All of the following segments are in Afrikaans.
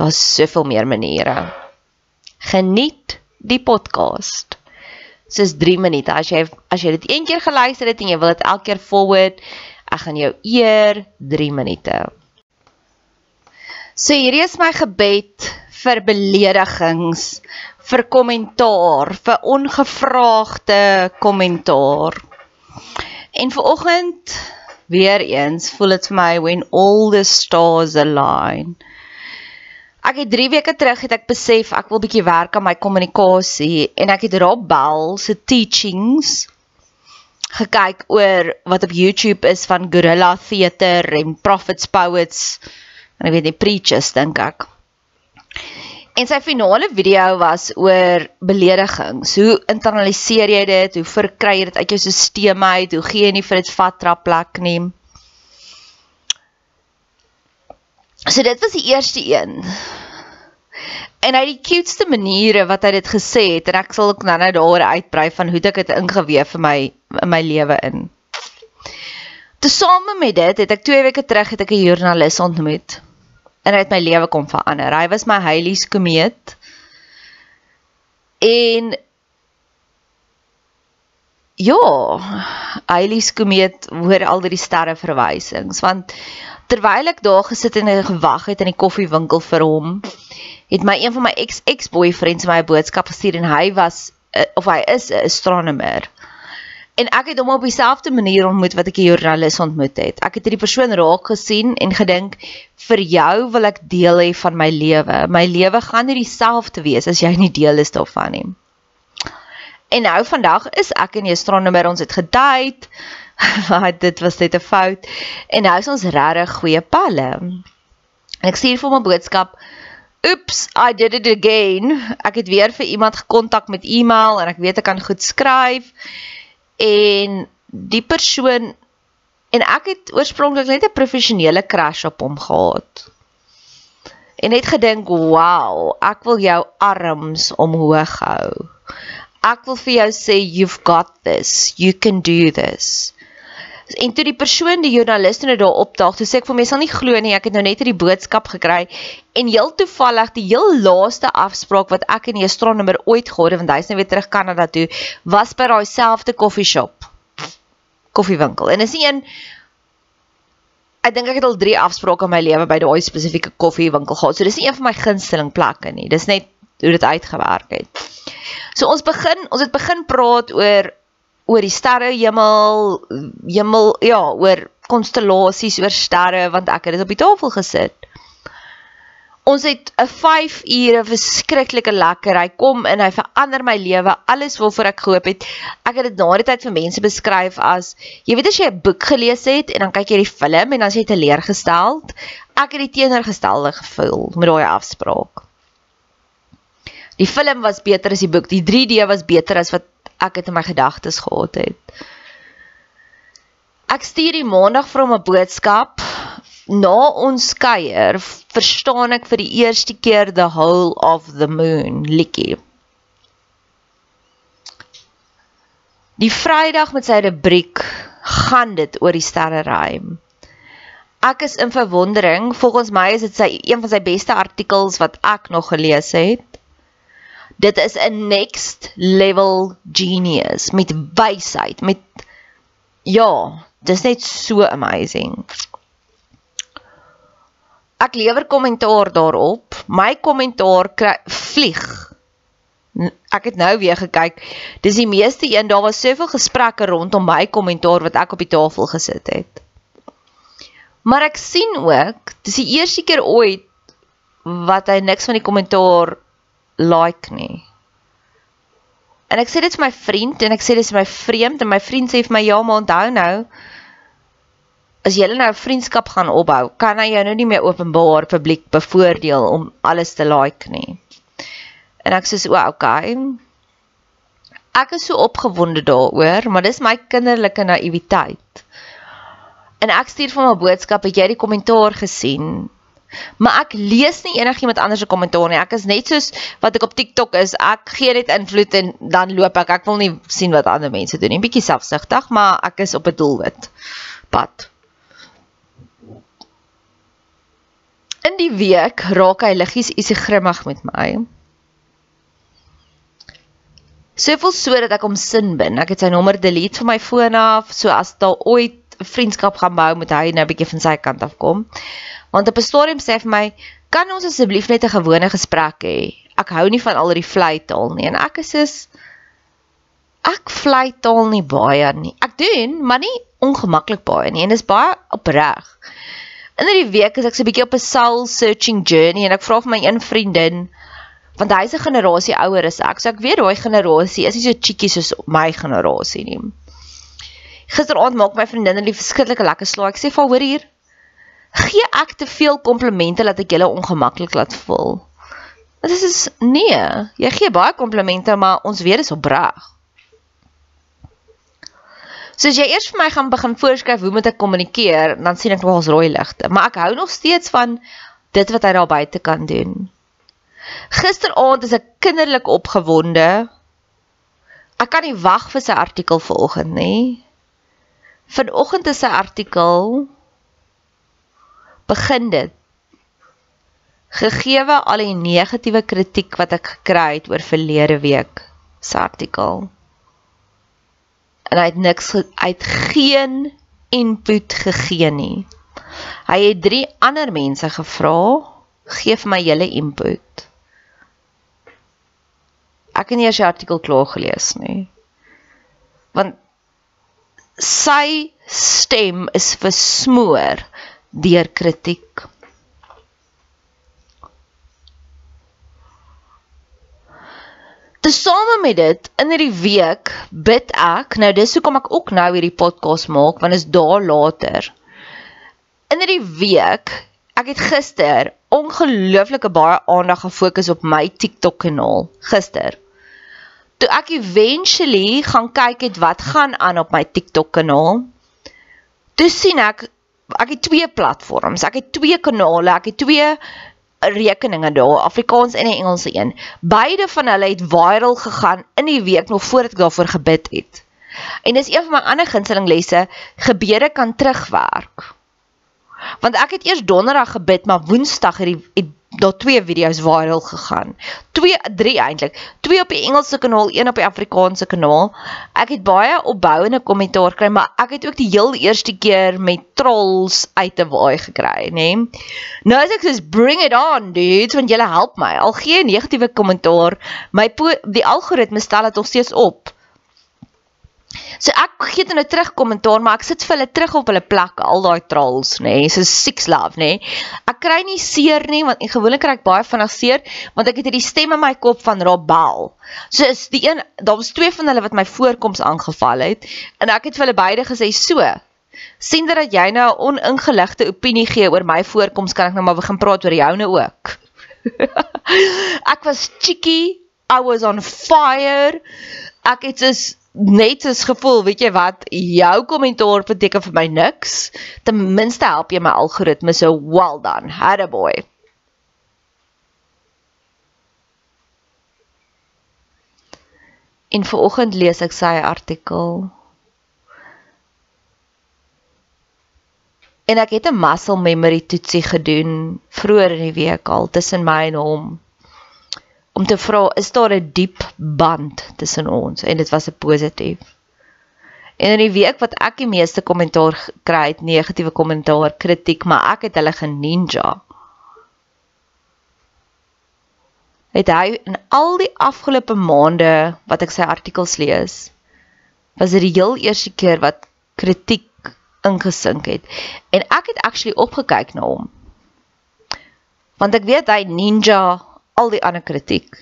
Daar's soveel meer maniere. Geniet die podcast. Dis 3 minute. As jy as jy dit een keer geluister het en jy wil dit elke keer forward, ek gaan jou eer 3 minute. So hierdie is my gebed vir beledigings, vir kommentaar, vir ongevraagde kommentaar. En vir oggend weer eens voel dit vir my when all the stars align. Ek het 3 weke terug het ek besef ek wil bietjie werk aan my kommunikasie en ek het Rob Bell se teachings gekyk oor wat op YouTube is van Gorilla Theater en Prophets Poets en ek weet nie preachers dink ek. En sy finale video was oor beledigings. Hoe internaliseer jy dit? Hoe verkry jy dit uit jou stelsel uit? Hoe gee jy nie vir dit vat trap plek nie? So dit was die eerste een. En hy die cutest maniere wat hy dit gesê het en ek sal ook nou-nou daaroor uitbrei van hoe ek dit ingeweef vir my in my lewe in. Tesame met dit het ek 2 weke terug het ek 'n joernalis ontmoet. En hy het my lewe kom verander. Hy was my Halley's komeet. En ja, Halley's komeet hoor al die sterre verwysings want terwyl ek daar gesit en gewag het in die koffiewinkel vir hom, het my een van my ex-ex-boyfriends my 'n boodskap gestuur en hy was uh, of hy is 'n astronomer. En ek het hom op dieselfde manier ontmoet wat ek 'n joernalis ontmoet het. Ek het hierdie persoon raak gesien en gedink vir jou wil ek deel hê van my lewe. My lewe gaan nie dieselfde wees as jy nie deel is daarvan nie. En nou vandag is ek en 'n astronomer ons het gedate wat dit was net 'n fout en nou is ons regtig goeie palle. En ek stuur vir hom 'n boodskap. Oeps, I did it again. Ek het weer vir iemand gekontak met e-mail en ek weet ek kan goed skryf. En die persoon en ek het oorspronklik net 'n professionele crash op hom gehad. en het gedink, "Wow, ek wil jou arms omhoog hou. Ek wil vir jou sê you've got this. You can do this." En toe die persoon die joernalis nou daar opdaag, toe sê ek vir my sal nie glo nie, ek het nou net hierdie boodskap gekry en heel toevallig die heel laaste afspraak wat ek en die astronomer ooit gehad het, want hy's nou weer terug Kanada toe, was by daai selfde koffieshop. Koffiewinkel. En is nie een Ek dink ek het al 3 afsprake in my lewe by daai spesifieke koffiewinkel gehad. So dis nie een van my gunsteling plekke nie. Dis net hoe dit uitgewerk het. So ons begin, ons het begin praat oor oor die sterre hemel, ja, oor konstellasies, oor sterre want ek het dit op die tafel gesit. Ons het 'n 5 ure verskriklike lekker. Hy kom en hy verander my lewe. Alles waarvoor ek gehoop het. Ek het dit na die tyd vir mense beskryf as jy weet as jy 'n boek gelees het en dan kyk jy die film en dan is jy teleurgestel. Ek het die teenoorgestelde gevoel met daai afspraak. Die film was beter as die boek. Die 3D was beter as wat ek dit in my gedagtes gehad het. Ek stuur die maandag vir hom 'n boodskap na ons kuier verstaan ek vir die eerste keer the whole of the moon liedjie. Die Vrydag met sy rubriek gaan dit oor die sterreruim. Ek is in verwondering, volgens my is dit sy een van sy beste artikels wat ek nog gelees het. Dit is 'n next level genius met wysheid, met ja, dis net so amazing ek lewer kommentaar daarop. My kommentaar vlieg. Ek het nou weer gekyk. Dis die meeste een daar was soveel gesprekke rondom my kommentaar wat ek op die tafel gesit het. Maar ek sien ook, dis die eerste keer ooit wat hy niks van die kommentaar like nie. En ek sê dit vir my vriend en ek sê dit is my vreemd en my vriend sê vir my ja, maar onthou nou, as jy nou 'n vriendskap gaan opbou, kan hy jou nou nie meer openbaar publiek bevoordeel om alles te like nie. En ek sê so, okay. Ek is so opgewonde daaroor, maar dis my kinderlike naïwiteit. En ek stuur vir my boodskap, het jy die kommentaar gesien? Maar ek lees nie enigiemand anders se kommentaar nie. Ek is net soos wat ek op TikTok is. Ek gee net invloed en dan loop ek. Ek wil nie sien wat ander mense doen nie. Bietjie selfsugtig, maar ek is op 'n doelwit pad. In die week raak hy liggies ietsie grimmig met my. Soveel so dat ek hom sin bin. Ek het sy nommer delete van my foon af, so as daar ooit 'n vriendskap gaan bou, moet hy nou bietjie van sy kant af kom. Want op 'n stadium sê hy vir my, "Kan ons asseblief net 'n gewone gesprek hê? Ek hou nie van al die vleitaal nie." En ek is soos ek vleitaal nie baie nie. Ek doen, maar nie ongemaklik baie nie en dis baie opreg in hierdie week is ek so 'n bietjie op 'n soul searching journey en ek vra vir my een vriendin want hy's 'n generasie ouer as ek. So ek weet daai generasie is nie so cheeky soos my generasie nie. Gisteraand maak my vriendin 'n verskriklike lekker slaai. Ek sê vir hoor hier, gee ek te veel komplimente dat ek julle ongemaklik laat voel? Dit is nee, jy gee baie komplimente, maar ons weet dit is opreg. So as jy eers vir my gaan begin voorskryf hoe moet ek kommunikeer, dan sien ek nogals rooi ligte, maar ek hou nog steeds van dit wat hy daar buite kan doen. Gisteraand is ek kinderlik opgewonde. Ek kan nie wag vir sy artikel vanoggend nie. Vanoggend is sy artikel begin dit gegeewe al die negatiewe kritiek wat ek gekry het oor verlede week se artikel en hy het niks uit geen input gegee nie. Hy het drie ander mense gevra, gee vir my julle input. Ek het nie eers die artikel klaar gelees nie. Want sy stem is versmoor deur kritiek. Tesame met dit in hierdie week bid ek. Nou dis hoekom ek ook nou hierdie podcast maak want is daar later. In hierdie week, ek het gister ongelooflike baie aandag gefokus op my TikTok kanaal gister. Toe ek eventually gaan kyk het wat gaan aan op my TikTok kanaal. Toe sien ek ek het twee platforms. Ek het twee kanale. Ek het twee rekeninge daar, Afrikaans en 'n Engelse een. Beide van hulle het viral gegaan in die week nog voordat ek daarvoor gebid het. En dis een van my ander gunsteling lesse, gebede kan terugwerk. Want ek het eers donderdag gebid, maar woensdag het die het daar twee video's viral gegaan. Twee, drie eintlik. Twee op die Engelse kanaal, een op die Afrikaanse kanaal. Ek het baie opbouende kommentaar kry, maar ek het ook die heel eerste keer met trolls uit te waai gekry, nê. Nee? Nou as ek sê bring it on, dudes, want julle help my. Al gee negatiewe kommentaar, my die algoritme stel dit nog steeds op. So ek gee dan nou terug kommentaar, maar ek sit vir hulle terug op hulle plek, al daai trolls, nê, nee, so six love, nê. Nee. Ek kry nie seer nie, want gewoonlik kry ek baie vinnig seer, want ek het hierdie stem in my kop van Robel. So is die een, daar was twee van hulle wat my voorkoms aangeval het, en ek het vir hulle beide gesê so. sien dat jy nou 'n oningeligte opinie gee oor my voorkoms, kan ek nou maar begin praat oor joune ook. ek was cheeky, I was on fire. Ek het dus net soos gevoel, weet jy wat, jou kommentaar beteken vir my niks. Ten minste help jy my algoritme so well done. Had a boy. In vanoggend lees ek sy artikel. En ek het 'n muscle memory toetsie gedoen vroeër in die week al tussen my en hom om te vra is daar 'n diep band tussen ons en dit was 'n positief. En in die week wat ek die meeste kommentaar kry, het negatiewe kommentaar, kritiek, maar ek het hulle geninja. Het hy in al die afgelope maande wat ek sy artikels lees, was dit die heel eerste keer wat kritiek ingesink het. En ek het actually opgekyk na hom. Want ek weet hy ninja al die ander kritiek.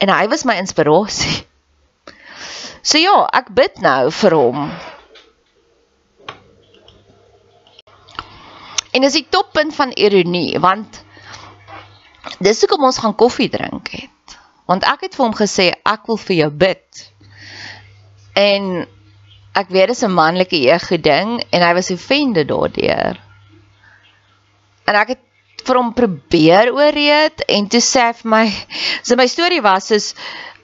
En hy was my inspirasie. So ja, ek bid nou vir hom. En dis die toppunt van ironie, want dis hoekom ons gaan koffie drink het. Want ek het vir hom gesê ek wil vir jou bid. En ek weet dis 'n manlike ego ding en hy was offended daardeur. En ek het vir hom probeer ooreed en toe sê hy vir my so my storie was is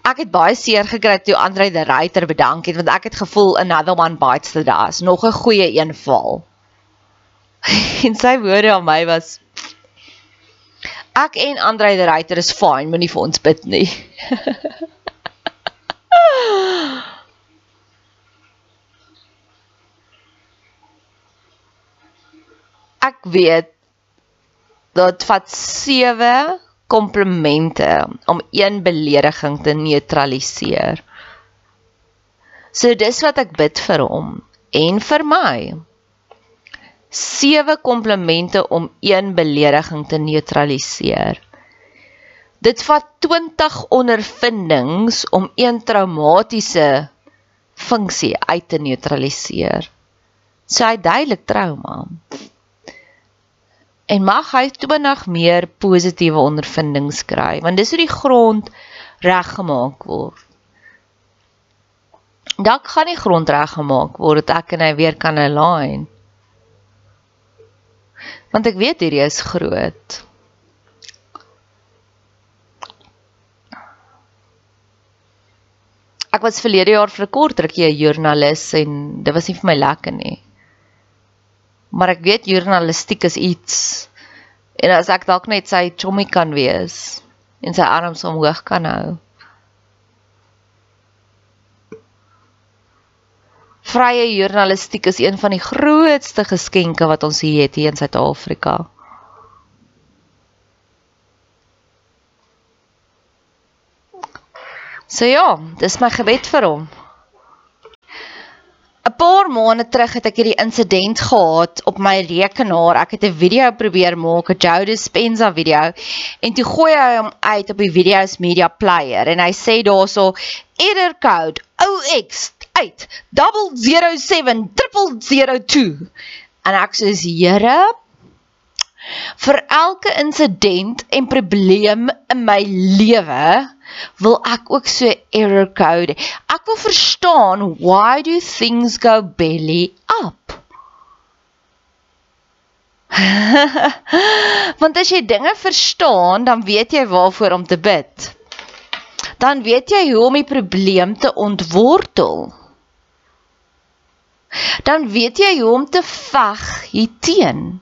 ek het baie seer gekry toe Andre de Ruyter bedank het want ek het gevoel another one bites the dust nog 'n goeie een val en sy woorde aan my was ek en Andre de Ruyter is fine moenie vir ons bid nie. Ek weet dit vat 7 komplimente om een belediging te neutraliseer. So dis wat ek bid vir hom en vir my. 7 komplimente om een belediging te neutraliseer. Dit vat 20 ondervindings om een traumatiese funksie uit te neutraliseer. So hy duidelik trauma en mag hy 20 meer positiewe ondervindings kry want dis hoe die grond reggemaak word. Dan gaan die grond reggemaak word dat ek en hy weer kan align. Want ek weet hierdie is groot. Ek was verlede jaar vir 'n kort rukkie 'n joernalis en dit was nie vir my lekker nie maar ek weet journalistiek is iets en as ek dalk net sy chommy kan wees en sy arms omhoog kan hou Vrye journalistiek is een van die grootste geskenke wat ons hier het hier in Suid-Afrika. So ja, dis my gebed vir hom. 'n paar maande terug het ek hierdie insident gehad op my rekenaar. Ek het 'n video probeer maak, 'n Joe Dispenza video, en toe gooi hy hom uit op die videos media player en hy sê daarso error code OX80070002. En ek sê, "Here, vir elke insident en probleem in my lewe wil ek ook so error code. Ek wil verstaan why do things go belly up? Want as jy dinge verstaan, dan weet jy waarvoor om te bid. Dan weet jy hoe om die probleem te ontwortel. Dan weet jy hoe om te veg hierteen.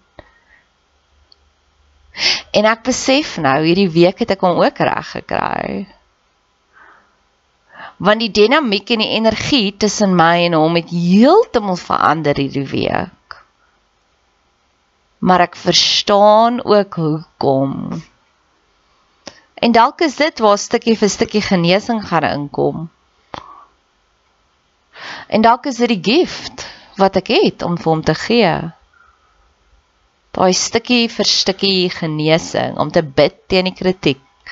En ek besef nou hierdie week het ek hom ook reg gekry. Want die dinamiek en die energie tussen my en hom het heeltemal verander hierdie week maar ek verstaan ook hoekom. En dalk is dit waar stukkie vir stukkie genesing gaan inkom. En dalk is dit die gift wat ek het om vir hom te gee. Daai stukkie vir stukkie genesing om te bid teen die kritiek.